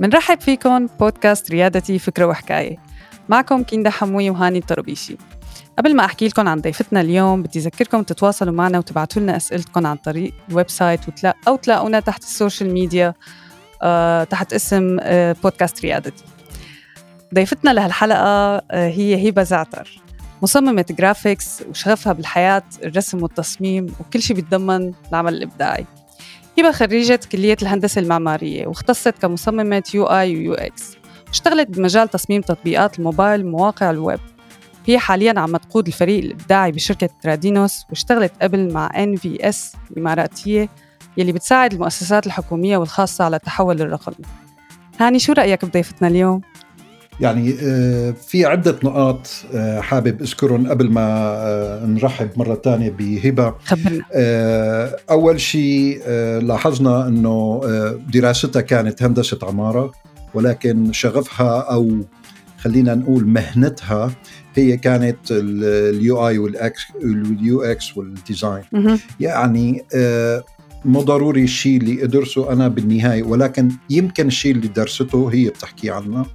منرحب فيكم بودكاست ريادتي فكرة وحكاية. معكم كيندا حموي وهاني الطربيشي قبل ما أحكي لكم عن ضيفتنا اليوم بدي أذكركم تتواصلوا معنا وتبعتوا لنا أسئلتكم عن طريق ال website أو تلاقونا تحت ال social media آه تحت اسم آه بودكاست ريادتي. ضيفتنا لهالحلقة آه هي هبة زعتر. مصممة graphics وشغفها بالحياة الرسم والتصميم وكل شيء بيتضمن العمل الإبداعي. هبة خريجة كلية الهندسة المعمارية واختصت كمصممة UI و UX واشتغلت بمجال تصميم تطبيقات الموبايل ومواقع الويب. هي حاليا عم تقود الفريق الإبداعي بشركة ترادينوس واشتغلت قبل مع NVS الإماراتية يلي بتساعد المؤسسات الحكومية والخاصة على التحول الرقمي هاني شو رأيك بضيفتنا اليوم؟ يعني في عدة نقاط حابب أذكرهم قبل ما نرحب مرة ثانية بهبة. أول شيء لاحظنا أنه دراستها كانت هندسة عمارة ولكن شغفها أو خلينا نقول مهنتها هي كانت ال UI وال X وال UX وال design يعني مو ضروري الشيء اللي أدرسه أنا بالنهاية ولكن يمكن الشيء اللي درسته هي بتحكي عنه.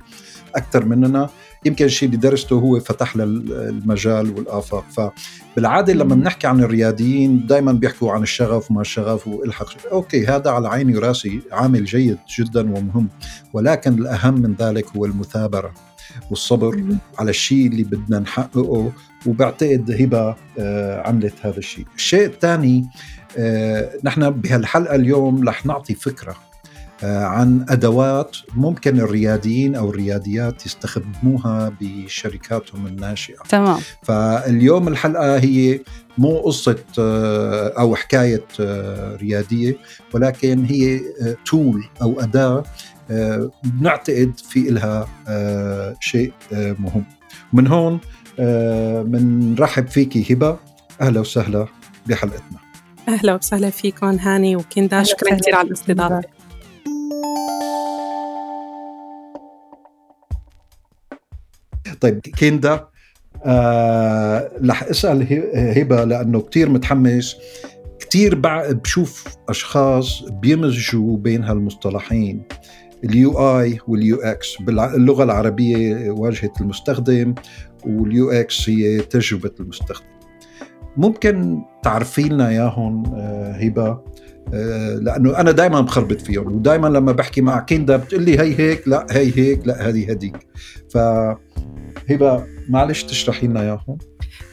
أكثر مننا. يمكن الشيء اللي درسته هو فتح لها المجال والآفاق. فبالعادة لما بنحكي عن الرياديين دائما بيحكوا عن الشغف وما الشغف والحق. okay هذا على عيني وراسي عامل جيد جدا ومهم ولكن الأهم من ذلك هو المثابرة والصبر على الشيء اللي بدنا نحققه وبعتقد هبة عملت هذا الشيء. الشيء الثاني نحن بهالحلقة اليوم رح نعطي فكرة عن أدوات ممكن الرياديين أو الرياديات يستخدموها بشركاتهم الناشئة. تمام. فاليوم الحلقة هي مو قصة أو حكاية ريادية ولكن هي تول أو أداة بنعتقد في لها شيء مهم. من هون بنرحب فيكي هبة. أهلا وسهلا بحلقتنا. أهلا وسهلا فيكم هاني وكندا. شكرا كثير على الاستضافة. طيب كيندا آه رح أسأل هبة لأنه كثير متحمس. كثير بشوف أشخاص بيمزجوا بين هالمصطلحين ال UI وال UX. باللغة العربية واجهة المستخدم وال UX هي تجربة المستخدم. ممكن تعرفي لنا إياهم هبة؟ لأنه أنا دائما بخربط فيهم ودائما لما بحكي مع كيندا بتقول لي هي هيك لا هي هيك لا هذه هديك ف هبة معلش تشرحي لنا إياهم؟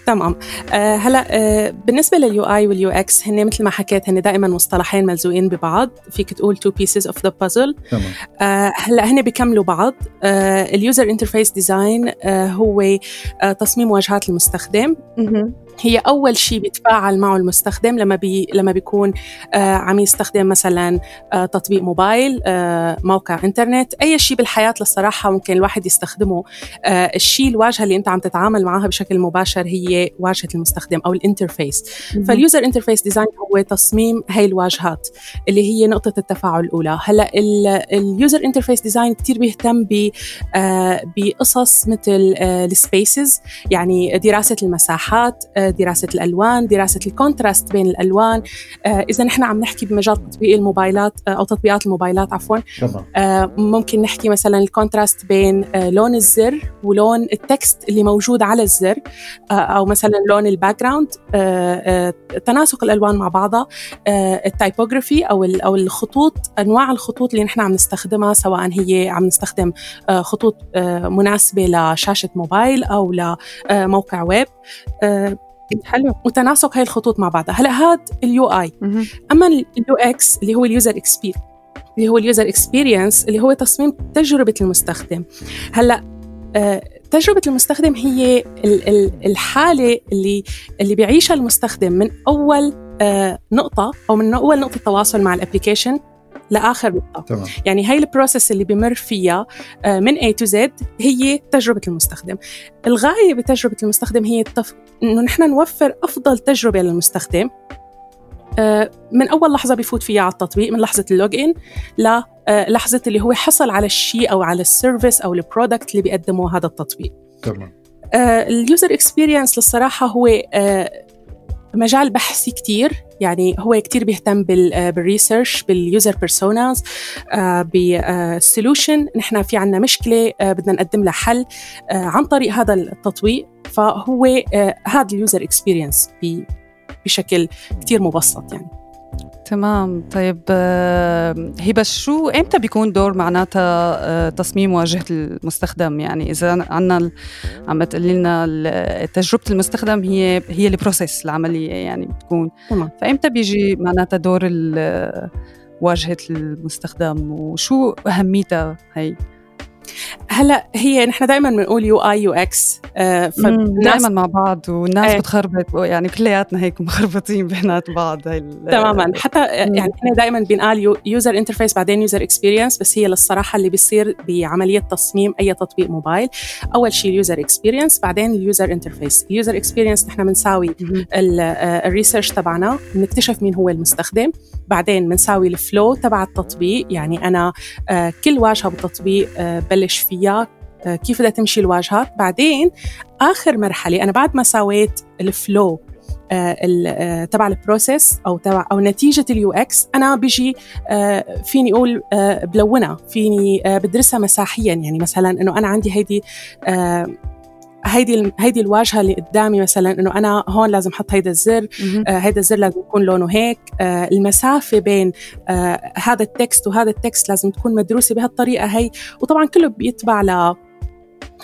تمام. آه هلا آه بالنسبة لل UI وال UX هن مثل ما حكيت هن دائما مصطلحين ملزوقين ببعض. فيك تقول two pieces of the puzzle تمام. هلا هن بيكملوا بعض. آه ال user interface design هو آه تصميم واجهات المستخدم. هي أول شيء بيتفاعل معه المستخدم لما بي لما بيكون آه عم يستخدم مثلا آه تطبيق موبايل آه موقع إنترنت أي شيء بالحياة للصراحة ممكن الواحد يستخدمه. آه الشيء الواجهة اللي أنت عم تتعامل معها بشكل مباشر هي واجهة المستخدم أو ال interface. فال user interface design هو تصميم هاي الواجهات اللي هي نقطة التفاعل الأولى. هلأ ال user interface design كثير بيهتم ب آه بقصص مثل آه ال spaces يعني دراسة المساحات آه دراسة الألوان دراسة ال contrast بين الألوان. آه إذا نحن عم نحكي بمجال تطبيق الموبايلات آه أو تطبيقات الموبايلات عفوا. آه ممكن نحكي مثلا ال contrast بين لون الزر ولون ال text اللي موجود على الزر أو مثلا لون ال background تناسق الألوان مع بعضها. ال typography أو أو الخطوط أنواع الخطوط اللي نحن عم نستخدمها سواء هي عم نستخدم خطوط مناسبة لشاشة موبايل أو لموقع ويب. حلو. وتناسق هاي الخطوط مع بعضها. هلا هاد ال UI أما ال UX اللي هو ال user exper اللي هو ال user experience اللي هو تصميم تجربة المستخدم. هلا آه تجربة المستخدم هي الحالة اللي اللي بيعيشها المستخدم من أول آه نقطة أو من أول نقطة تواصل مع ال application لآخر نقطة. تمام. يعني هاي ال process اللي بمر فيها من A to Z هي تجربة المستخدم. الغاية بتجربة المستخدم هي التف... إنه نحن نوفر أفضل تجربة للمستخدم من أول لحظة بفوت فيها على التطبيق من لحظة ال log in للحظه اللي هو حصل على الشيء أو على ال service أو ال product اللي بيقدمه هذا التطبيق. تمام. ال user experience للصراحه هو مجال بحثي كتير. يعني هو كتير بيهتم بال research بال user personas بال solution نحن في عنا مشكلة بدنا نقدم لها حل عن طريق هذا التطبيق فهو هذا ال user experience بشكل كتير مبسط يعني. تمام. طيب آه، هبة شو إمتى بيكون دور معناتها آه، تصميم واجهة المستخدم؟ يعني إذا عندنا عم تقولي لنا تجربة المستخدم هي هي ال process العملية يعني بتكون. تمام. فإمتى بيجي معناتها دور واجهة المستخدم؟ وشو أهميتها هي؟ هلا هي نحن دائما بنقول UI UX دائما مع بعض والناس إيه. بتخربط يعني كلياتنا هيك مخربطين بينات بعض تماما. حتى يعني إحنا دائما بنقال user interface بعدين user experience بس هي للصراحة اللي بيصير بعملية تصميم أي تطبيق موبايل. أول شيء ال user experience بعدين ال user interface ال user experience نحن بنساوي ال research تبعنا بنكتشف مين هو المستخدم. بعدين بنساوي ال flow تبع التطبيق يعني أنا آه، كل واجهة بالتطبيق آه، بلش فيها. آه، كيف بدها تمشي الواجهات بعدين آخر مرحلة أنا بعد ما سويت ال flow تبع ال process أو تبع أو نتيجة ال UX أنا بيجي فيني أقول بلونها فيني بدرسها مساحيا. يعني مثلا إنه أنا عندي هيدي هيدي هيدي الواجهة اللي قدامي مثلا إنه أنا هون لازم أحط هيدا الزر آه هيدا الزر لازم يكون لونه هيك. آه المسافة بين آه هذا ال text وهذا ال text لازم تكون مدروسة بهالطريقة هي. وطبعا كله بيتبع ل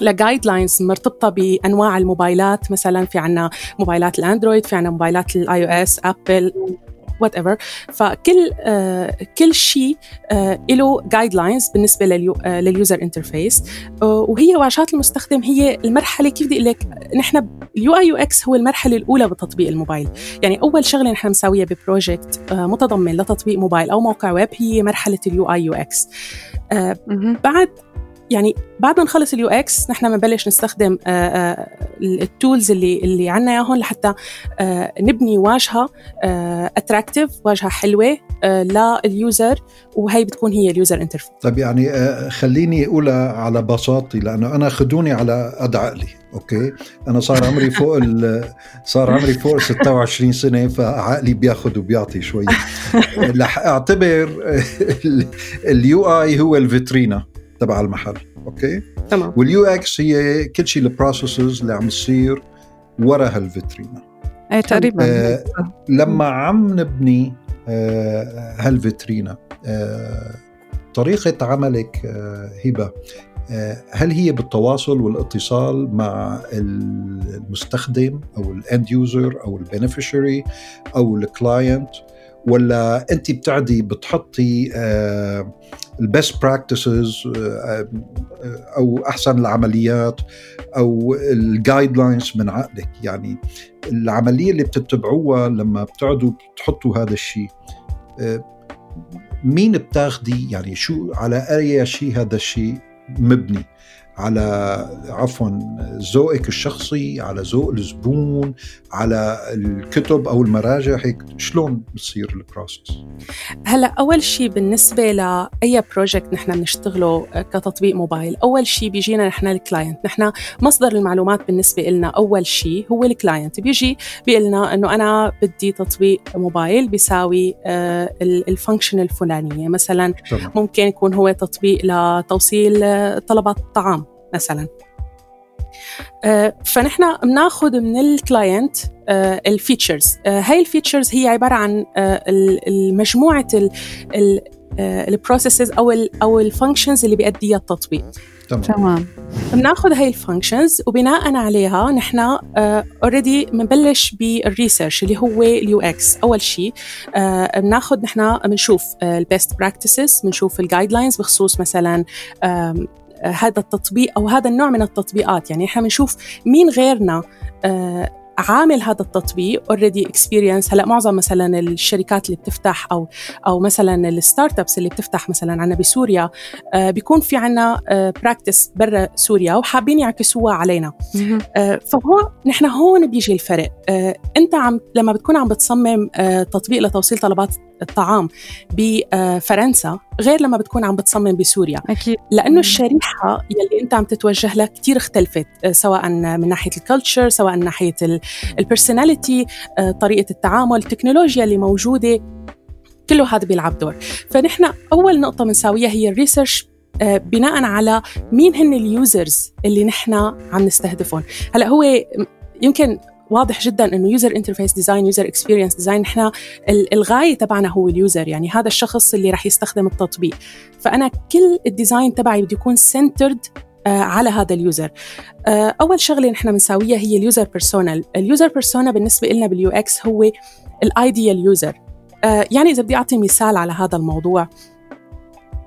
ل guidelines مرتبطة بأنواع الموبايلات. مثلا في عنا موبايلات الأندرويد في عنا موبايلات ال iOS Apple whatever فكل آه كل شيء آه له guidelines بالنسبة لل U آه لل user interface آه وهي واجهات المستخدم هي المرحلة كيف بدي أقول لك نحن ال UI UX هو المرحلة الأولى بتطبيق الموبايل. يعني أول شغلة نحن مسويها ب project آه متضمن لتطبيق موبايل أو موقع ويب هي مرحلة ال UI UX. آه بعد يعني بعد ما نخلص ال UX نحن بنبلش نستخدم آه، آه، ال tools اللي اللي عندنا إياهم لحتى آه، نبني واجهة attractive واجهة حلوة لل user وهي بتكون هي ال user interface طيب يعني خليني أقولها على بساطتي لأنه أنا خدوني على قد عقلي okay؟ أنا صار عمري فوق صار عمري فوق 26 سنة فعقلي بياخذ وبيعطي شوي. رح أعتبر ال UI هو الفيترينا. تبع المحل okay؟ تمام. وال UX هي كل شيء ال processes اللي عم تصير ورا هالفيترينا. إيه تقريبا. آه لما عم نبني آه هالفيترينا آه طريقة عملك آه هبة آه هل هي بالتواصل والاتصال مع المستخدم أو ال end user أو ال beneficiary أو ال client ولا أنت بتعدي بتحطي ال best آه، practices آه، آه، أو أحسن العمليات أو ال guidelines من عقلك. يعني العملية اللي بتتبعوها لما بتقعدوا بتحطوا هذا الشيء مين بتاخدي؟ يعني شو على أي شيء هذا الشيء مبني؟ على عفوا ذوقك الشخصي على ذوق الزبون على الكتب أو المراجع هيك شلون بتصير ال process هلأ أول شيء بالنسبة لاي project نحن بنشتغله كتطبيق موبايل أول شيء بيجينا نحن ال client نحن مصدر المعلومات بالنسبة لنا أول شيء هو ال client بيجي بيقول لنا إنه أنا بدي تطبيق موبايل بيساوي آه، ال function الفلانية. مثلا طبعا. ممكن يكون هو تطبيق لتوصيل طلبات الطعام. مثلا. آه، فنحن بناخذ من ال client ال features هاي ال features هي عبارة عن آه، المجموعه ال processes أو ال أو ال functions اللي بيأديها التطبيق. تمام. بناخذ هاي ال functions وبناء عليها نحن already uh, بنبلش بال research اللي هو ال UX. أول شيء uh, بناخذ نحن بنشوف ال best practices بنشوف ال guidelines بخصوص مثلا uh, هذا التطبيق أو هذا النوع من التطبيقات. يعني إحنا بنشوف مين غيرنا آه، عامل هذا التطبيق already experience هلأ معظم مثلا الشركات اللي بتفتح أو أو مثلا ال startups اللي بتفتح مثلا عندنا بسوريا آه بيكون في آه practice برا سوريا وحابين يعكسوها علينا. آه فهو نحن هون بيجي الفرق. آه أنت عم لما بتكون عم بتصمم آه تطبيق لتوصيل طلبات الطعام بفرنسا غير لما بتكون عم بتصمم بسوريا. أكيد. لأنه الشريحة يلي أنت عم تتوجه لها كثير اختلفت سواء من ناحية ال culture سواء من ناحية ال personality طريقة التعامل التكنولوجيا اللي موجودة. كله هذا بيلعب دور. فنحن أول نقطة بنساويها هي ال research آه، بناء على مين هن ال users اللي نحن عم نستهدفهم. هلأ هو يمكن واضح جدا إنه user interface design user experience design نحن الغاية تبعنا هو ال user يعني هذا الشخص اللي رح يستخدم التطبيق. فأنا كل ال design تبعي بده يكون centered آه، على هذا ال user آه، أول شغلة نحن بنساويها هي ال user persona ال user persona بالنسبة لنا بال UX هو ال ideal user يعني إذا بدي أعطي مثال على هذا الموضوع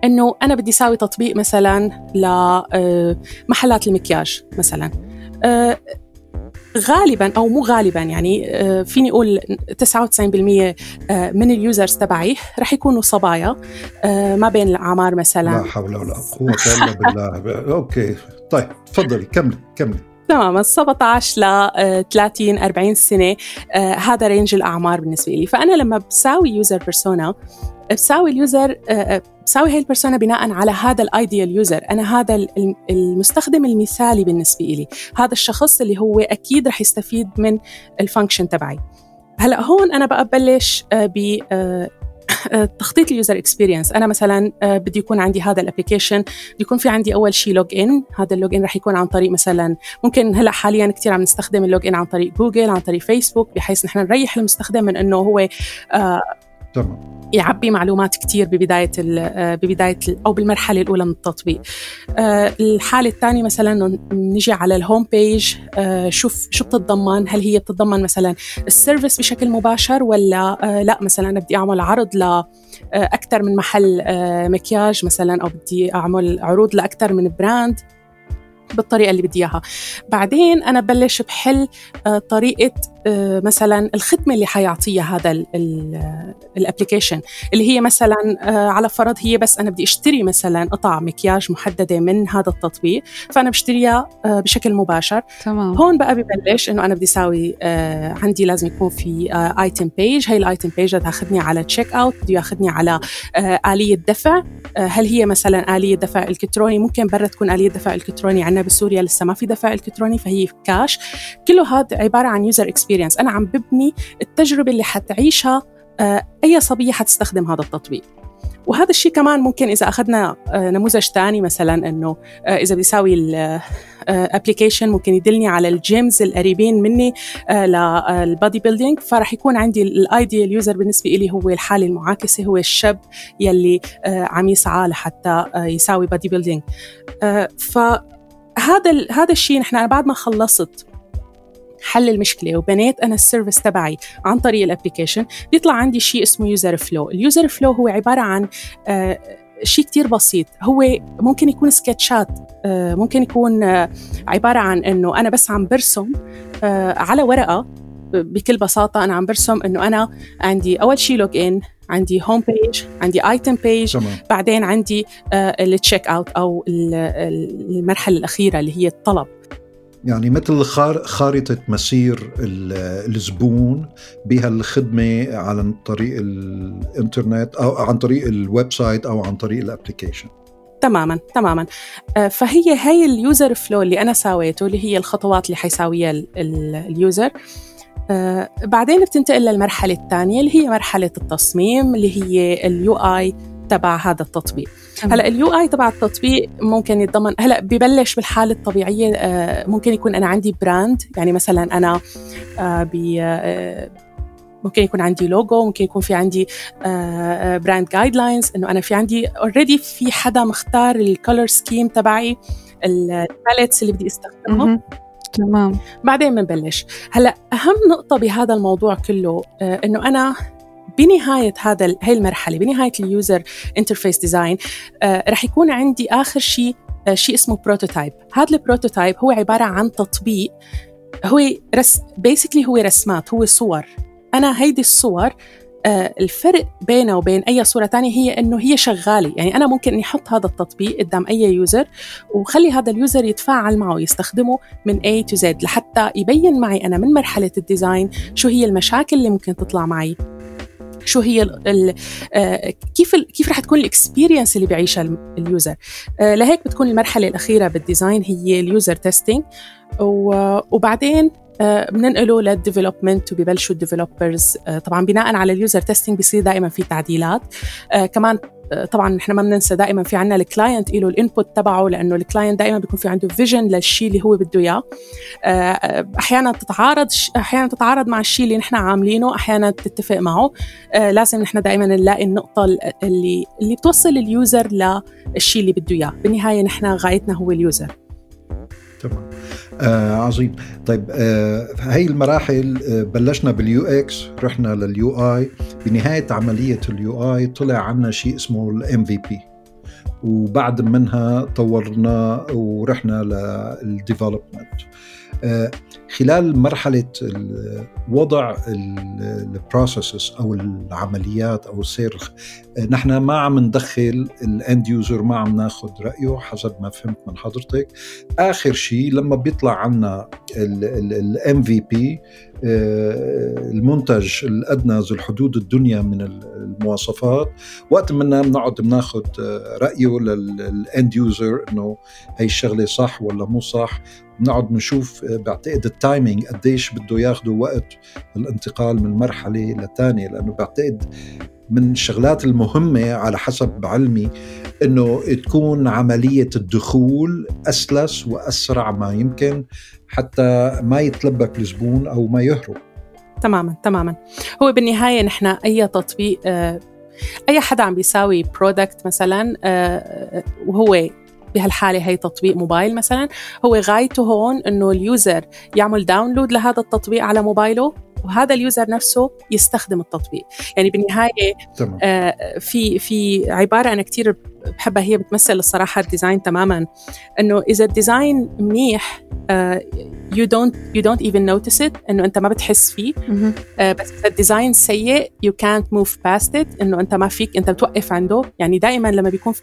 إنه أنا بدي أسوي تطبيق مثلا لمحلات آه، المكياج مثلا. آه، غالبا أو مو غالبا يعني آه، فيني أقول 99% من ال users تبعي رح يكونوا صبايا ما بين الأعمار مثلا. لا حول ولا قوة إلا بالله. okay طيب تفضلي كملي كملي. تماما 17 ل 30 40 سنة هذا range الأعمار بالنسبة لي. فأنا لما بساوي user persona بساوي ال user آه، آه، بساوي هاي ال persona بناء على هذا ال ideal user أنا هذا المستخدم المثالي بالنسبة لي هذا الشخص اللي هو أكيد رح يستفيد من ال function تبعي. هلأ هون أنا بقى ببلش آه، ب تخطيط ال user experience أنا مثلا بدي يكون عندي هذا ال application بدي يكون في عندي أول شيء login هذا ال login رح يكون عن طريق مثلا ممكن هلأ حاليا كثير عم نستخدم ال login عن طريق جوجل عن طريق فيسبوك بحيث نحن نريح المستخدم من إنه هو تمام يعبي معلومات كثير ببداية آه، ببداية أو بالمرحلة الأولى من التطبيق. آه، الحالة الثانية مثلا نجي على ال home page آه، شوف شو بتتضمن هل هي بتتضمن مثلا ال service بشكل مباشر ولا لا مثلا أنا بدي أعمل عرض ل أكثر من محل مكياج مثلا أو بدي أعمل عروض لاكثر من brand بالطريقة اللي بدي إياها بعدين أنا ببلش بحل طريقة مثلا الخدمة اللي حيعطيها هذا ال application اللي هي مثلا آه، على فرض هي بس أنا بدي أشتري مثلا قطع مكياج محددة من هذا التطبيق فأنا بشتريها آه، بشكل مباشر. تمام. هون بقى ببلش إنه أنا بدي أساوي عندي لازم يكون في item page هي ال item page تاخذني على checkout بده ياخذني على آلية دفع. هل هي مثلا آلية دفع إلكتروني؟ ممكن برا تكون آلية دفع إلكتروني. عندنا بسوريا لسه ما في دفع إلكتروني فهي كاش كله هذا عبارة عن user experience experience أنا عم ببني التجربة اللي حتعيشها آه، أي صبية حتستخدم هذا التطبيق. وهذا الشيء كمان ممكن إذا أخذنا آه، نموذج ثاني مثلا إنه آه، إذا بيساوي ال application ممكن يدلني على ال gyms القريبين مني لل body building فراح يكون عندي ال ideal user بالنسبة لي هو الحالة المعاكسة هو الشاب يلي عم يسعى لحتى يساوي body building فهذا هذا الشيء نحن بعد ما خلصت حل المشكلة. وبنيت أنا ال service تبعي عن طريق ال application بيطلع عندي شيء اسمه user flow ال user flow هو عبارة عن آه شيء كتير بسيط. هو ممكن يكون sketchات آه ممكن يكون آه عبارة عن أنه أنا بس عم برسم على ورقة. بكل بساطة أنا عم برسم أنه أنا عندي أول شيء login عندي home page عندي item page بعدين عندي ال checkout أو المرحلة الأخيرة اللي هي الطلب. يعني مثل خارطة مسير الزبون بها الخدمة عن طريق الإنترنت أو عن طريق ال website أو عن طريق ال application تماما تماما. آه، فهي هي ال user flow اللي أنا ساويته اللي هي الخطوات اللي حيساويها ال user. آه بعدين بتنتقل للمرحلة الثانية اللي هي مرحلة التصميم اللي هي ال UI تبع هذا التطبيق. هلأ ال UI تبع التطبيق ممكن يتضمن هلأ ببلش بالحالة الطبيعية آه، ممكن يكون أنا عندي brand يعني مثلا أنا آه، ب آه، ممكن يكون عندي لوجو ممكن يكون في عندي brand guidelines إنه أنا في عندي already في حدا مختار ال color scheme تبعي ال palettes اللي بدي استخدمهم تمام. بعدين بنبلش. هلأ أهم نقطة بهذا الموضوع كله إنه أنا بنهاية هذا هي المرحلة بنهاية ال user interface design رح يكون عندي آخر شيء uh, شيء اسمه prototype هذا ال prototype هو عبارة عن تطبيق هو رس basically هو رسمات هو صور. أنا هيدي الصور آه الفرق بينه وبين أي صورة ثانية هي إنه هي شغالة. يعني أنا ممكن إني أحط هذا التطبيق قدام أي user وخلي هذا ال user يتفاعل معه يستخدمه من A to Z لحتى يبين معي أنا من مرحلة ال design شو هي المشاكل اللي ممكن تطلع معي. شو هي ال ال كيف ال كيف رح تكون ال experience اللي بيعيشها ال user. لهيك بتكون المرحلة الأخيرة بال design هي ال user testing وبعدين بننقله لل development وبيبلشوا ال developers طبعا بناء على ال user testing بيصير دائما في تعديلات. كمان طبعا نحن ما بننسى دائما في عندنا ال client له ال input تبعه لأنه ال client دائما بيكون في عنده vision للشيء اللي هو بده إياه. آه، أحيانا تتعارض أحيانا تتعارض مع الشيء اللي نحن عاملينه أحيانا تتفق معه. آه، لازم نحن دائما نلاقي النقطة اللي اللي بتوصل ال user للشيء اللي بده إياه. بالنهاية نحن غايتنا هو ال user. تمام. آه عظيم. طيب آه هاي المراحل آه بلشنا بال UX رحنا لل UI. بنهاية عملية ال UI طلع عنا شيء اسمه ال MVP. وبعد منها طورنا ورحنا لل development آه خلال مرحلة وضع ال processes أو العمليات أو السير نحن ما عم ندخل ال end user ما عم ناخذ رأيه حسب ما فهمت من حضرتك. آخر شيء لما بيطلع عنا ال MVP المنتج الأدنى ذو الحدود الدنيا من المواصفات وقت منا بنقعد بناخذ رأيه لل end user إنه هي الشغلة صح ولا مو صح. بنقعد بنشوف بعتقد ال timing قديش بده ياخذوا وقت الانتقال من مرحلة لثانيه لأنه بعتقد من الشغلات المهمة على حسب علمي إنه تكون عملية الدخول أسلس وأسرع ما يمكن حتى ما يتلبك الزبون أو ما يهرب. تماما تماما. هو بالنهاية نحن أي تطبيق آه، أي حدا عم بيساوي product مثلا آه، وهو بهالحالة هي تطبيق موبايل مثلا هو غايته هون إنه ال user يعمل download لهذا التطبيق على موبايله. وهذا ال user نفسه يستخدم التطبيق. يعني بالنهاية تمام. آه في في عبارة أنا كثير بحبها هي بتمثل الصراحة ال design تماما إنه إذا ال design منيح you don't you don't even notice it إنه أنت ما بتحس فيه. uh, بس إذا ال design سيء يو كانت موف باست ات إنه أنت ما فيك أنت بتوقف عنده. يعني دائما لما بيكون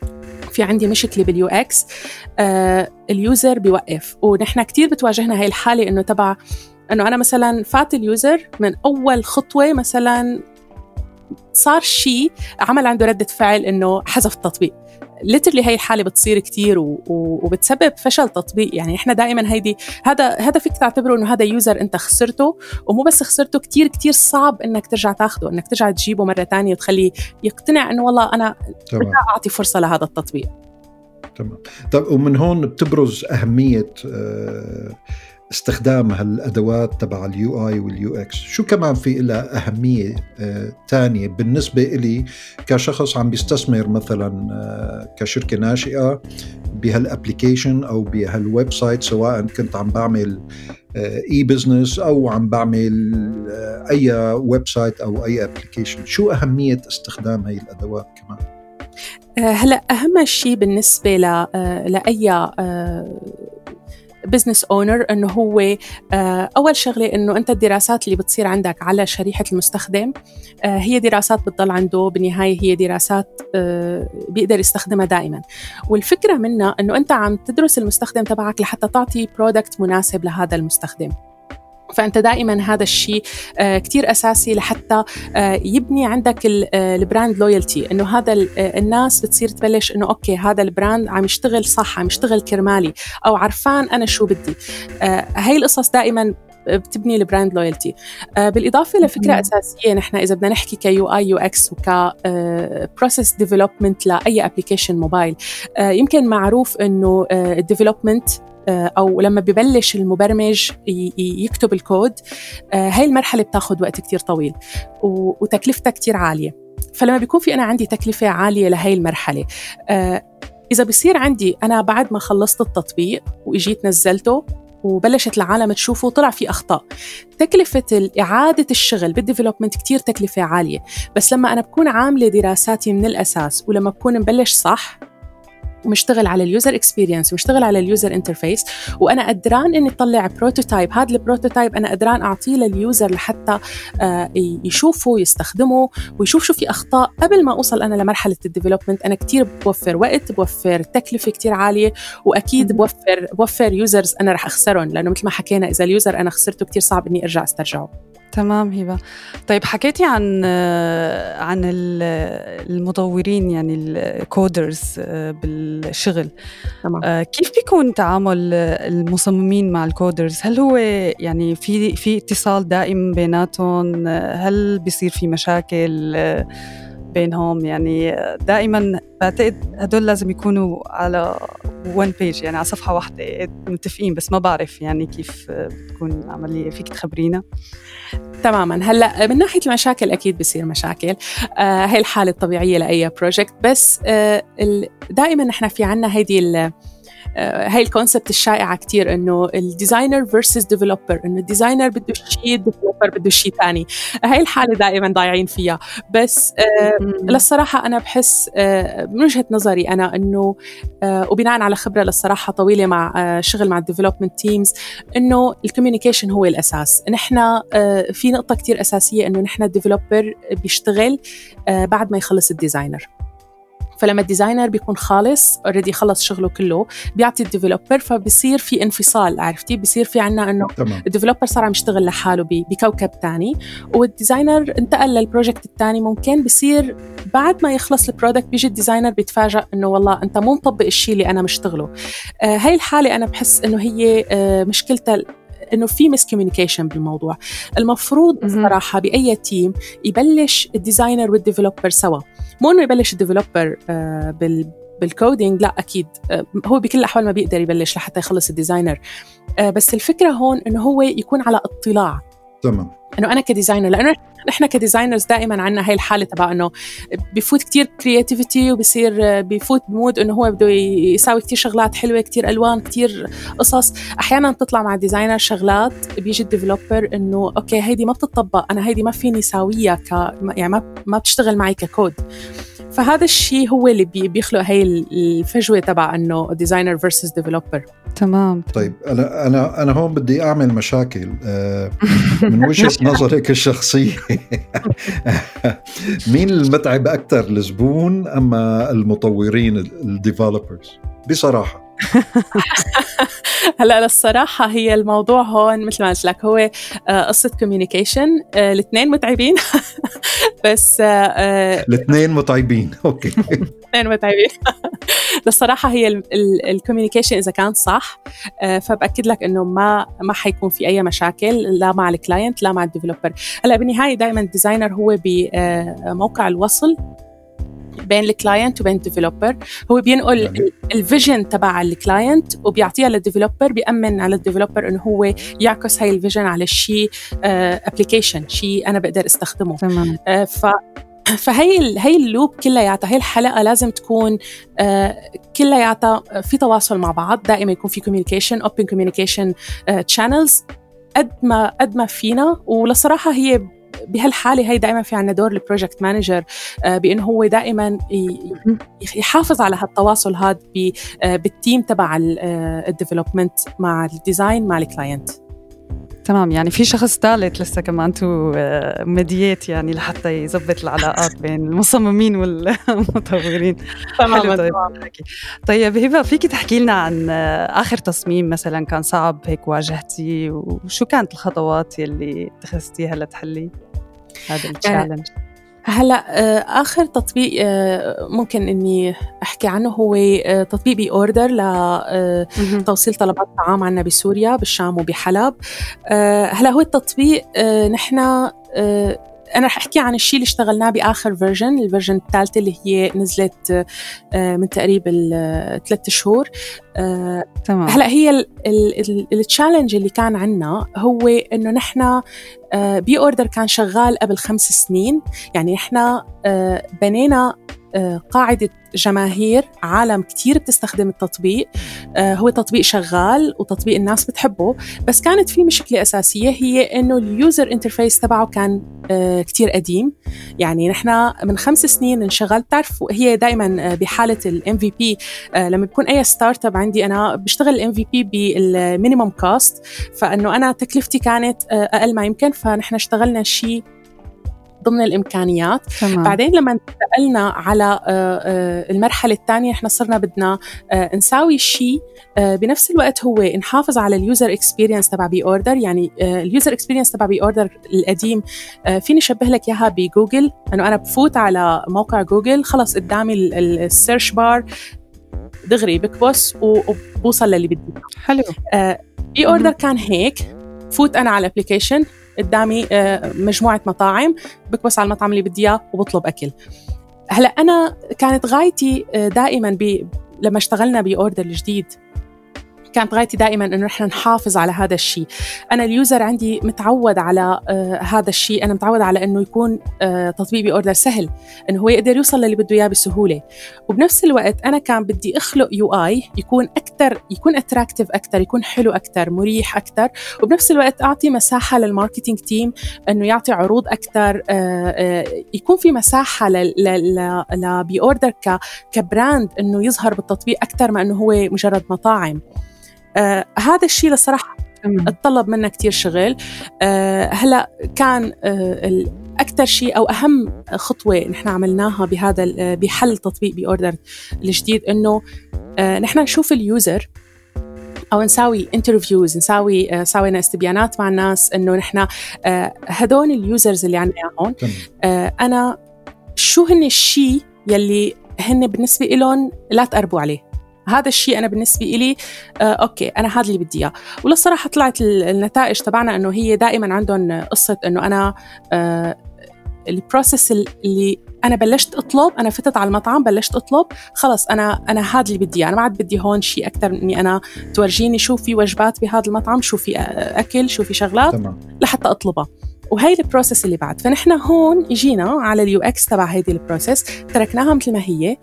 في عندي مشكلة بال UX uh, ال user بيوقف. ونحن كثير بتواجهنا هاي الحالة إنه تبع إنه أنا مثلا فات ال user من أول خطوة مثلا صار شيء عمل عنده ردة فعل إنه حذف التطبيق. literally هي الحالة بتصير كثير وبتسبب فشل تطبيق. يعني إحنا دائما هيدي هذا هذا فيك تعتبره إنه هذا user أنت خسرته ومو بس خسرته كثير كثير صعب إنك ترجع تاخده إنك ترجع تجيبه مرة ثانية وتخليه يقتنع إنه والله أنا بدي أعطي فرصة لهذا التطبيق. تمام. طيب ومن هون بتبرز أهمية آه استخدام هالأدوات تبع ال UI وال UX شو كمان في لها أهمية ثانية آه بالنسبة لي كشخص عم بيستثمر مثلا آه كشركة ناشئة بهال application أو بهال website سواء كنت عم بعمل E آه business أو عم بعمل أي website أو أي application شو أهمية استخدام هي الأدوات كمان؟ هلأ أهم شيء بالنسبة لأي business owner إنه هو آه، أول شغلة إنه أنت الدراسات اللي بتصير عندك على شريحة المستخدم آه، هي دراسات بتضل عنده بالنهاية هي دراسات آه، بيقدر يستخدمها دائما. والفكرة منها إنه أنت عم تدرس المستخدم تبعك لحتى تعطي product مناسب لهذا المستخدم. فأنت دائما هذا الشيء آه، كثير أساسي لحتى آه، يبني عندك ال brand loyalty إنه هذا آه، الناس بتصير تبلش إنه okay هذا ال brand عم يشتغل صح عم يشتغل كرمالي أو عرفان أنا شو بدي. هاي القصص دائما بتبني ال brand loyalty بالإضافة لفكرة أساسية نحن إذا بدنا نحكي ك UI UX وك process development لأي application موبايل يمكن معروف إنه ال development آه، أو لما ببلش المبرمج يكتب الكود آه، هاي المرحلة بتاخذ وقت كتير طويل وتكلفتها كتير عالية. فلما بيكون في أنا عندي تكلفة عالية لهي المرحلة آه، إذا بصير عندي أنا بعد ما خلصت التطبيق وإجيت نزلته وبلشت العالم تشوفه وطلع في أخطاء. تكلفة إعادة الشغل بال development كتير تكلفة عالية. بس لما أنا بكون عاملة دراساتي من الأساس ولما بكون مبلش صح ومشتغل على ال user experience ومشتغل على ال user interface وأنا قدران إني أطلع prototype هذا ال prototype أنا قدران أعطيه لل user لحتى آه، يشوفه يستخدمه ويشوف شو في أخطاء. قبل ما أوصل أنا لمرحلة ال development أنا كثير بوفر وقت بوفر تكلفة كثير عالية وأكيد بوفر بوفر users أنا رح أخسرهم. لأنه مثل ما حكينا إذا ال user أنا خسرته كثير صعب إني أرجع أسترجعه. تمام هبة. طيب حكيتي عن عن المطورين يعني ال coders بالشغل. تمام. كيف بيكون تعامل المصممين مع الكودرز هل هو يعني في في اتصال دائم بيناتهم؟ هل بيصير في مشاكل؟ بينهم يعني دائما بعتقد هدول لازم يكونوا على ون بيج يعني على صفحة واحدة متفقين بس ما بعرف يعني كيف بتكون العملية فيك تخبرينا؟ تماما. هلأ من ناحية المشاكل أكيد بصير مشاكل. آه هي الحالة الطبيعية لأي project بس آه دائما نحن في عنا هيدي هاي ال concept الشائعة كثير إنه ال designer versus developer إنه ال designer بده شيء ال developer بده شيء ثاني هاي الحالة دائما ضايعين فيها. بس آه للصراحة أنا بحس آه من وجهة نظري أنا إنه آه وبناء على خبرة للصراحة طويلة مع آه شغل مع ال development teams إنه ال communication هو الأساس. نحن آه في نقطة كثير أساسية إنه نحن ال developer بيشتغل آه بعد ما يخلص ال designer فلما ال designer بيكون خالص already خلص شغله كله بيعطي ال developer فبصير في انفصال عرفتي؟ بصير في عنا إنه ال developer صار عم يشتغل لحاله بكوكب ثاني وال designer انتقل لل project الثاني ممكن بصير بعد ما يخلص ال product بيجي ال designer بيتفاجئ إنه والله أنت مو مطبق الشيء اللي أنا مشتغله. آه هاي الحالة أنا بحس إنه هي آه مشكلتها إنه في miscommunication بالموضوع. المفروض صراحة بأي team يبلش ال designer وال developer سوا. مو إنه يبلش ال developer آه بال بال coding لا أكيد. آه هو بكل الأحوال ما بيقدر يبلش لحتى يخلص ال designer آه بس الفكرة هون إنه هو يكون على اطلاع. تمام. إنه أنا ك designer لأنه نحن ك designers دائما عندنا هاي الحالة تبع إنه بفوت كتير creativity وبصير بفوت ب mood إنه هو بده يساوي كتير شغلات حلوة كتير ألوان كتير قصص. أحيانا بتطلع مع ال designer شغلات بيجي ال developer إنه okay هيدي ما بتطبق أنا هيدي ما فيني ساويها ك يعني ما ما بتشتغل معي ككود فهذا الشيء هو اللي بيخلق هي الفجوة تبع إنه designer versus developer تمام. طيب أنا أنا أنا هون بدي أعمل مشاكل آه، من وجهة نظرك الشخصية. مين المتعب أكثر الزبون أما المطورين ال developers بصراحة. هلا للصراحه هي الموضوع هون مثل ما قلت لك هو آه، قصة communication آه، الاثنين متعبين بس آه، الاثنين متعبين okay. الاثنين متعبين. للصراحه هي ال communication إذا كان صح فبأكد لك إنه ما ما حيكون في أي مشاكل لا مع ال client لا مع ال developer هلأ بالنهاية دائما ال designer هو بموقع الوصل بين ال client وبين ال developer هو بينقل ال vision تبع ال client وبيعطيها لل developer بيأمن على ال developer إنه هو يعكس هاي ال vision على شيء application uh, شيء أنا بقدر استخدمه. تمام. uh, ف فهي هي ال loop كلياتها هي الحلقة لازم تكون آه كلياتها في تواصل مع بعض. دائما يكون في communication open communication channels قد ما قد ما فينا. ولصراحة هي بهالحالة هي دائما في عندنا دور ال project manager آه، بإنه هو دائما يحافظ على هالتواصل هذا آه، بال team تبع ال development آه، مع ال design مع ال client تمام يعني في شخص ثالث لسه كمان to mediate يعني لحتى يظبط العلاقات بين المصممين والمطورين. تمام طيب. طيب هبة فيك تحكي لنا عن آخر تصميم مثلا كان صعب هيك واجهتيه وشو كانت الخطوات يلي اتخذتيها لتحلي هذا ال challenge هلا آه، آخر تطبيق آه، ممكن إني أحكي عنه هو آه، تطبيق BeeOrder لتوصيل طلبات طعام عنا بسوريا بالشام وبحلب. هلا هو التطبيق نحن أنا رح أحكي عن الشيء اللي اشتغلناه بآخر version ال version الثالثة اللي هي نزلت آه، من تقريبا ثلاث شهور. آه، تمام. هلأ هي ال challenge اللي كان عندنا هو إنه نحن آه، BeeOrder كان شغال قبل خمس سنين. يعني نحن بنينا قاعدة جماهير عالم كتير بتستخدم التطبيق. آه هو تطبيق شغال وتطبيق الناس بتحبه بس كانت في مشكلة أساسية هي إنه ال user interface تبعه كان آه كتير قديم. يعني نحن من خمس سنين انشغل. بتعرف هي دائما بحالة ال MVP لما بكون أي startup عندي أنا بشتغل ال MVP cost فإنه أنا تكلفتي كانت آه أقل ما يمكن. فنحن اشتغلنا شيء ضمن الإمكانيات. تمام. بعدين لما انتقلنا على المرحلة الثانية إحنا صرنا بدنا نساوي شيء بنفس الوقت هو نحافظ على ال user experience تبع BeeOrder يعني ال user experience تبع BeeOrder القديم فيني اشبه لك إياها بجوجل إنه أنا بفوت على موقع جوجل خلص قدامي ال search bar دغري بكبس وبوصل للي بدي حلو. آه BeeOrder كان هيك. فوت أنا على ال application قدامي آه مجموعة مطاعم بكبس على المطعم اللي بدي إياه وبطلب أكل. هلأ أنا كانت غايتي آه دائما بي لما اشتغلنا BeeOrder الجديد كانت غايتي دائما إنه نحن نحافظ على هذا الشيء. أنا ال user عندي متعود على آه هذا الشيء. أنا متعود على إنه يكون آه تطبيق BeeOrder سهل. إنه هو يقدر يوصل للي بده إياه بسهولة. وبنفس الوقت أنا كان بدي أخلق UI يكون أكثر يكون attractive أكثر يكون حلو أكثر مريح أكثر وبنفس الوقت أعطي مساحة لل marketing team إنه يعطي عروض أكثر آه آه يكون في مساحة ل BeeOrder ك brand إنه يظهر بالتطبيق أكثر ما إنه هو مجرد مطاعم. آه هذا الشيء لصراحة اتطلب منا كتير شغل. آه هلا كان آه أكثر شيء أو أهم خطوة نحن عملناها بهذا بحل تطبيق BeeOrder الجديد إنه آه نحن نشوف ال user أو نساوي interviews نساوي آه ساوينا استبيانات مع الناس إنه نحن آه هدول ال users اللي عندنا إياهم آه أنا شو هن الشيء يلي هن بالنسبة لهم لا تقربوا عليه؟ هذا الشيء أنا بالنسبة لي آه okay أنا هذا اللي بدي إياه. وللصراحه طلعت النتائج تبعنا إنه هي دائما عندهم قصة إنه أنا آه ال process اللي أنا بلشت أطلب أنا فتت على المطعم بلشت أطلب خلص أنا أنا هذا اللي بدي أنا ما عاد بدي هون شيء أكثر من إني أنا تورجيني شو في وجبات بهذا المطعم شو في أكل شو في شغلات تمام. لحتى أطلبها. وهي ال process اللي بعد. فنحن هون اجينا على ال UX تبع هيدي ال process تركناها مثل ما هي.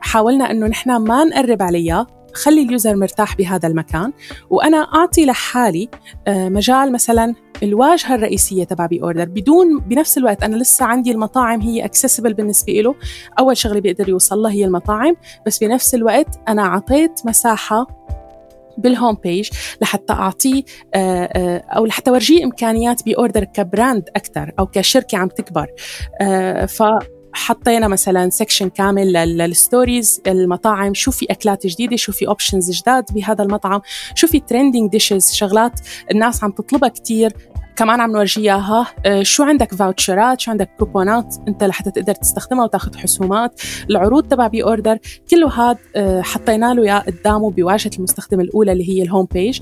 حاولنا إنه نحن ما نقرب عليها خلي ال user مرتاح بهذا المكان. وأنا أعطي لحالي مجال مثلا الواجهة الرئيسية تبع BeeOrder بدون بنفس الوقت أنا لسه عندي المطاعم هي accessible بالنسبة له أول شغله بيقدر يوصل لها هي المطاعم. بس بنفس الوقت أنا أعطيت مساحة بال home page لحتى أعطيه أو لحتى أورجيه إمكانيات BeeOrder ك brand أكثر أو كشركة عم تكبر. ف حطينا مثلا section كامل لل stories المطاعم شو في أكلات جديدة شو في options جداد بهذا المطعم شو في trending dishes شغلات الناس عم تطلبها كثير كمان عم نورجيها شو عندك voucher ات شو عندك كوبونات أنت لحتى تقدر تستخدمها وتاخذ حسومات. العروض تبع BeeOrder كله هذا حطينا له إياه قدامه بواجهة المستخدم الأولى اللي هي ال home page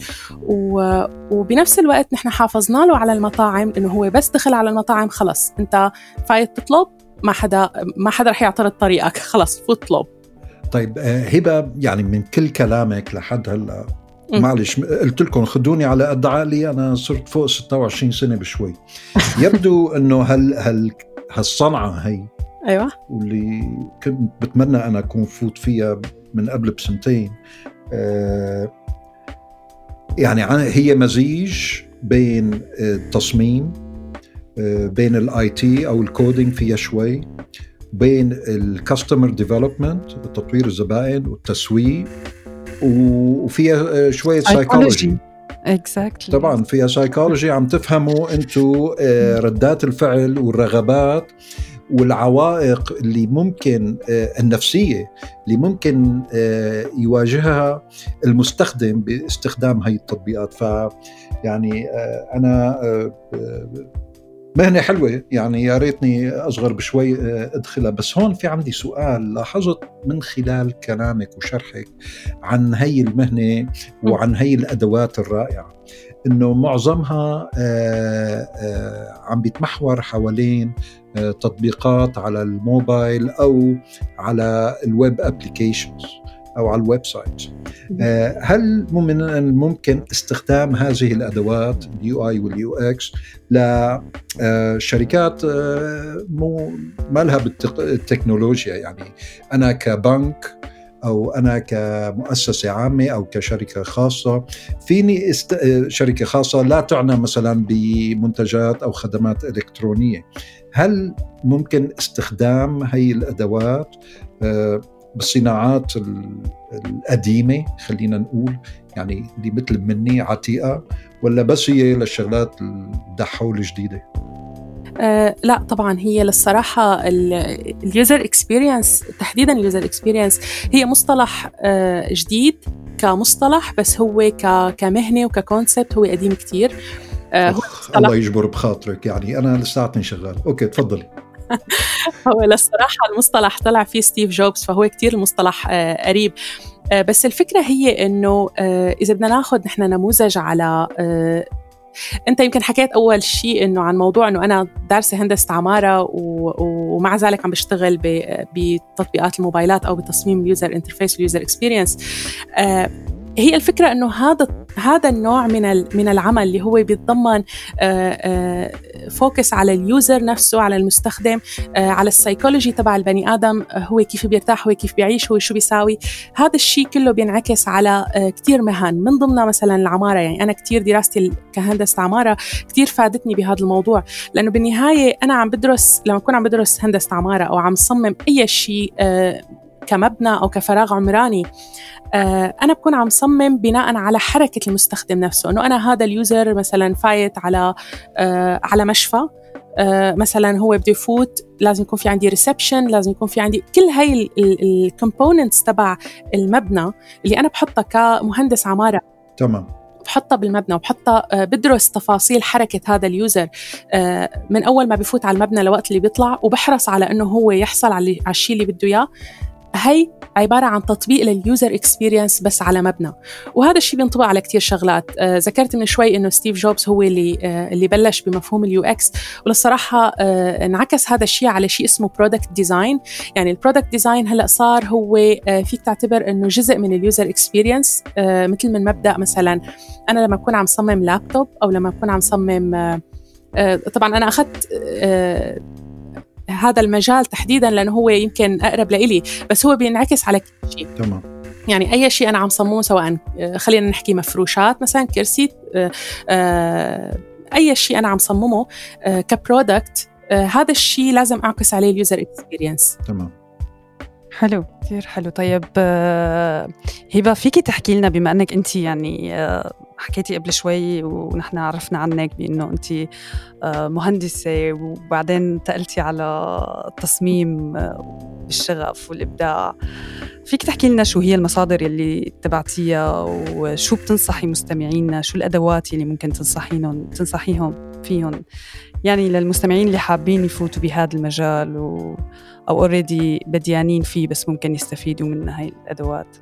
وبنفس الوقت نحن حافظنا له على المطاعم إنه هو بس دخل على المطاعم خلص. أنت فايت تطلب ما حدا ما حدا رح يعترض طريقك. خلص فوت اطلب طيب هبة يعني من كل كلامك لحد هلأ معلش قلت لكم خدوني على قد عقلي أنا صرت فوق 26 سنة بشوي. يبدو إنه هال هال هالصنعة هي أيوه. واللي كنت بتمنى أنا أكون فوت فيها من قبل بسنتين. آه يعني هي مزيج بين التصميم آه بين ال IT أو ال coding فيها شوي بين ال customer development تطوير الزبائن والتسويق وفيها شوية سايكولوجي exactly. طبعا فيها سايكولوجي عم تفهموا أنتم ردات الفعل والرغبات والعوائق اللي ممكن النفسية اللي ممكن يواجهها المستخدم باستخدام هاي التطبيقات. ف يعني أنا مهنة حلوة؟ يعني يا ريتني أصغر بشوي أدخلها. بس هون في عندي سؤال لاحظت من خلال كلامك وشرحك عن هي المهنة وعن هي الأدوات الرائعة إنه معظمها عم بيتمحور حوالين تطبيقات على الموبايل أو على ال web applications أو على ال website هل من الممكن استخدام هذه الأدوات ال UI وال UX لشركات مو ما لها بالتكنولوجيا؟ يعني أنا كبنك أو أنا كمؤسسة عامة أو كشركة خاصة فيني است... شركة خاصة لا تعنى مثلا بمنتجات أو خدمات إلكترونية. هل ممكن استخدام هي الأدوات؟ بالصناعات القديمة خلينا نقول يعني اللي مثل مني عتيقة ولا بس هي للشغلات الجحول الجديدة؟ آه لا طبعا هي للصراحة ال user experience تحديدا ال user experience هي مصطلح آه جديد كمصطلح بس هو كمهنة وك concept هو قديم كتير. آه هو الله يجبر بخاطرك يعني أنا لساتني شغال. okay تفضلي. هو للصراحة المصطلح طلع فيه ستيف جوبز فهو كتير المصطلح آه قريب. آه بس الفكرة هي إنه آه إذا بدنا ناخذ نحن نموذج على أنت يمكن حكيت أول شيء إنه عن موضوع إنه أنا دارسة هندسة عمارة ومع ذلك عم بشتغل بتطبيقات الموبايلات أو بتصميم ال user interface وال user experience هي الفكرة إنه هذا هذا النوع من من العمل اللي هو بيتضمن focus على ال user نفسه على المستخدم على السيكولوجي تبع البني آدم هو كيف بيرتاح هو كيف بيعيش هو شو بيساوي. هذا الشيء كله بينعكس على كثير مهن. من ضمنها مثلا العمارة. يعني أنا كثير دراستي كهندسة عمارة كثير فادتني بهذا الموضوع. لأنه بالنهاية أنا عم بدرس لما أكون عم بدرس هندسة عمارة أو عم صمم أي شيء كمبنى أو كفراغ عمراني آه، أنا بكون عم صمم بناء على حركة المستخدم نفسه. إنه أنا هذا ال user مثلا فايت على آه، على مشفى آه، مثلا هو بده يفوت لازم يكون في عندي reception لازم يكون في عندي كل هاي ال components تبع المبنى اللي أنا بحطها كمهندس عمارة. تمام. بحطها بالمبنى وبحطها بدرس تفاصيل حركة هذا ال user من أول ما بفوت على المبنى لوقت اللي بيطلع وبحرص على أنه هو يحصل على الشيء اللي بده إياه. هي عبارة عن تطبيق لل user experience بس على مبنى. وهذا الشيء بينطبق على كتير شغلات. آه ذكرت من شوي إنه ستيف جوبز هو اللي آه اللي بلش بمفهوم ال UX. وللصراحة آه انعكس هذا الشيء على شيء اسمه product design يعني ال product design هلأ صار هو آه فيك تعتبر إنه جزء من ال user experience آه مثل من مبدأ مثلا أنا لما أكون عم صمم لابتوب أو لما أكون عم صمم آه آه طبعا أنا أخذت آه هذا المجال تحديدا لأنه هو يمكن أقرب لإلي بس هو بينعكس على كل شيء. تمام. يعني أي شيء أنا عم صممه سواء آه، خلينا نحكي مفروشات مثلا كرسي آه، آه، أي شيء أنا عم صممه ك product هذا الشيء لازم أعكس عليه ال user experience تمام. حلو كثير حلو. طيب هبة فيكي تحكي لنا بما إنك انت يعني حكيتي قبل شوي ونحن عرفنا عنك بإنه انت آه، مهندسة وبعدين انتقلتي على التصميم آه، بالشغف والإبداع. فيك تحكي لنا شو هي المصادر اللي اتبعتيها وشو بتنصحي مستمعينا؟ شو الأدوات اللي ممكن تنصحيهم تنصحيهم فيهم؟ يعني للمستمعين اللي حابين يفوتوا بهذا المجال و أو اوريدي بديانين فيه بس ممكن يستفيدوا من هاي الأدوات.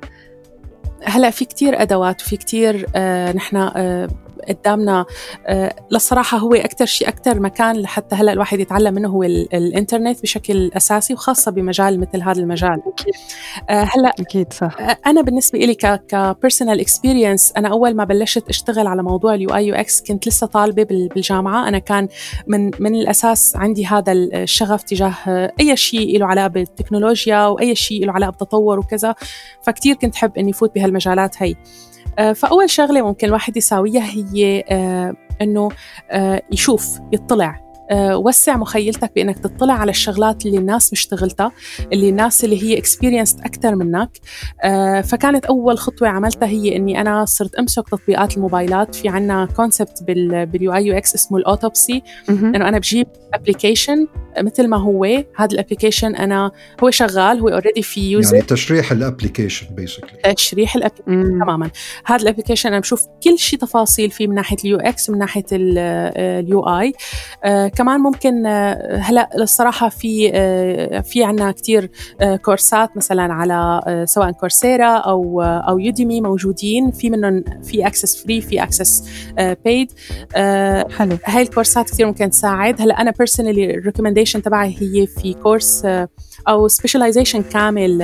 هلا في كتير أدوات وفي كتير آه نحن آه قدامنا. آه للصراحة هو أكثر شيء أكثر مكان لحتى هلأ الواحد يتعلم منه هو الإنترنت بشكل أساسي وخاصة بمجال مثل هذا المجال. آه هلأ أكيد صح. آه أنا بالنسبة لي ك personal experience أنا أول ما بلشت أشتغل على موضوع ال UI UX كنت لسه طالبة بالجامعة. أنا كان من من الأساس عندي هذا الشغف تجاه أي شيء له علاقة بالتكنولوجيا وأي شيء له علاقة بالتطور وكذا. فكتير كنت حب إني فوت بهالمجالات هي. فأول شغلة ممكن الواحد يساويها هي آه، إنه آه، يشوف يطلع. آه، وسع مخيلتك بإنك تطلع على الشغلات اللي الناس مشتغلتها اللي الناس اللي هي experienced أكثر منك. آه، فكانت أول خطوة عملتها هي إني أنا صرت أمسك تطبيقات الموبايلات. في عنا concept بال UI UX اسمه ال autopsy. إنه أنا بجيب application مثل ما هو هذا ال application أنا هو شغال هو already في user يعني تشريح ال application basically تشريح ال application تماما. هذا ال application أنا بشوف كل شيء تفاصيل فيه من ناحية ال UX ومن ناحية ال UI كمان ممكن آه، هلا الصراحة في آه، في عندنا كثير آه، كورسات مثلا على سواء Coursera أو أو Udemy موجودين. في منهم في access free في access paid حلو. هاي الكورسات كثير ممكن تساعد. هلا أنا personally ال recommendation تبعي هي في course أو specialization كامل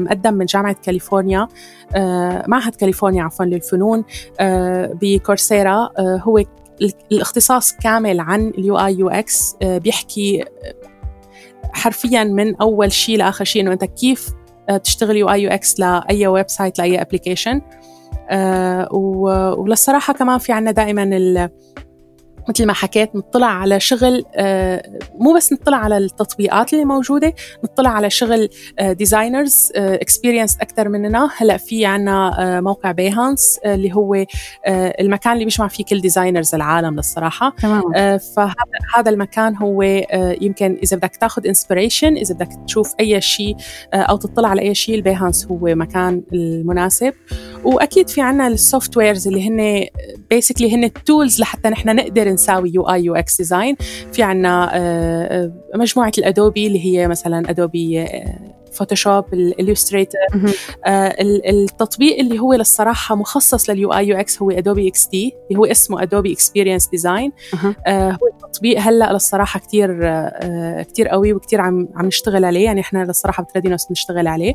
مقدم من جامعة كاليفورنيا معهد كاليفورنيا عفوا للفنون ب Coursera هو الاختصاص كامل عن ال UI UX بيحكي حرفيا من أول شيء لآخر شيء إنه أنت كيف آه، تشتغل UI UX لأي website لأي application وللصراحة كمان في عنا دائما مثل ما حكيت نطلع على شغل آه، مو بس نطلع على التطبيقات اللي موجودة نطلع على شغل designers experienced أكثر مننا. هلأ في عنا آه، موقع Behance آه، اللي هو المكان اللي بيجمع فيه كل designers العالم للصراحة. تمام. فهذا المكان هو يمكن إذا بدك تاخذ inspiration إذا بدك تشوف أي شيء أو تطلع على أي شيء ال Behance هو مكان المناسب. وأكيد في عنا ال softwares اللي هن basically هن ال tools لحتى نحن نقدر نساوي UI UX design في عنا آه، آه، مجموعة ال Adobe اللي هي مثلا Adobe Photoshop ال Illustrator التطبيق اللي هو للصراحة مخصص لل UI UX هو Adobe XD اللي هو اسمه Adobe Experience Design هو التطبيق هلأ للصراحة كثير آه، كثير قوي وكثير عم عم نشتغل عليه. يعني إحنا للصراحة بتريدينوس بنشتغل عليه.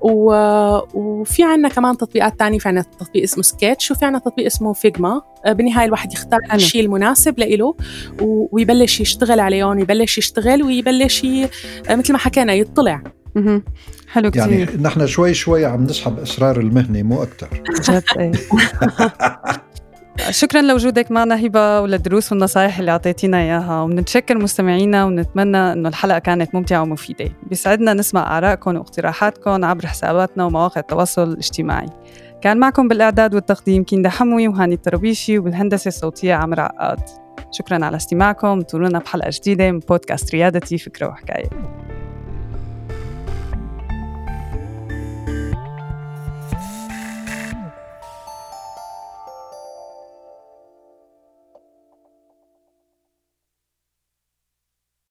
و... وفي عنا كمان تطبيقات تانية في عنا تطبيق اسمه سكتش وفي عنا تطبيق اسمه Figma. آه، بالنهاية الواحد يختار الشيء المناسب لإله ويبلش يشتغل عليهم ويبلش يشتغل ويبلش ي... آه، مثل ما حكينا يطلع. حلو كثير يعني نحن شوي شوي عم نسحب اسرار المهنة مو أكثر جد إيه. شكرا لوجودك معنا هبة وللدروس والنصائح اللي أعطيتينا إياها وبنتشكر مستمعينا ونتمنى إنه الحلقة كانت ممتعة ومفيدة. بيسعدنا نسمع آرائكم واقتراحاتكم عبر حساباتنا ومواقع التواصل الاجتماعي. كان معكم بالإعداد والتقديم كيندا حموي وهاني الطربيشي وبالهندسة الصوتية عمر عقاد. شكرا على استماعكم. انطرونا بحلقة جديدة من بودكاست ريادتي فكرة وحكاية.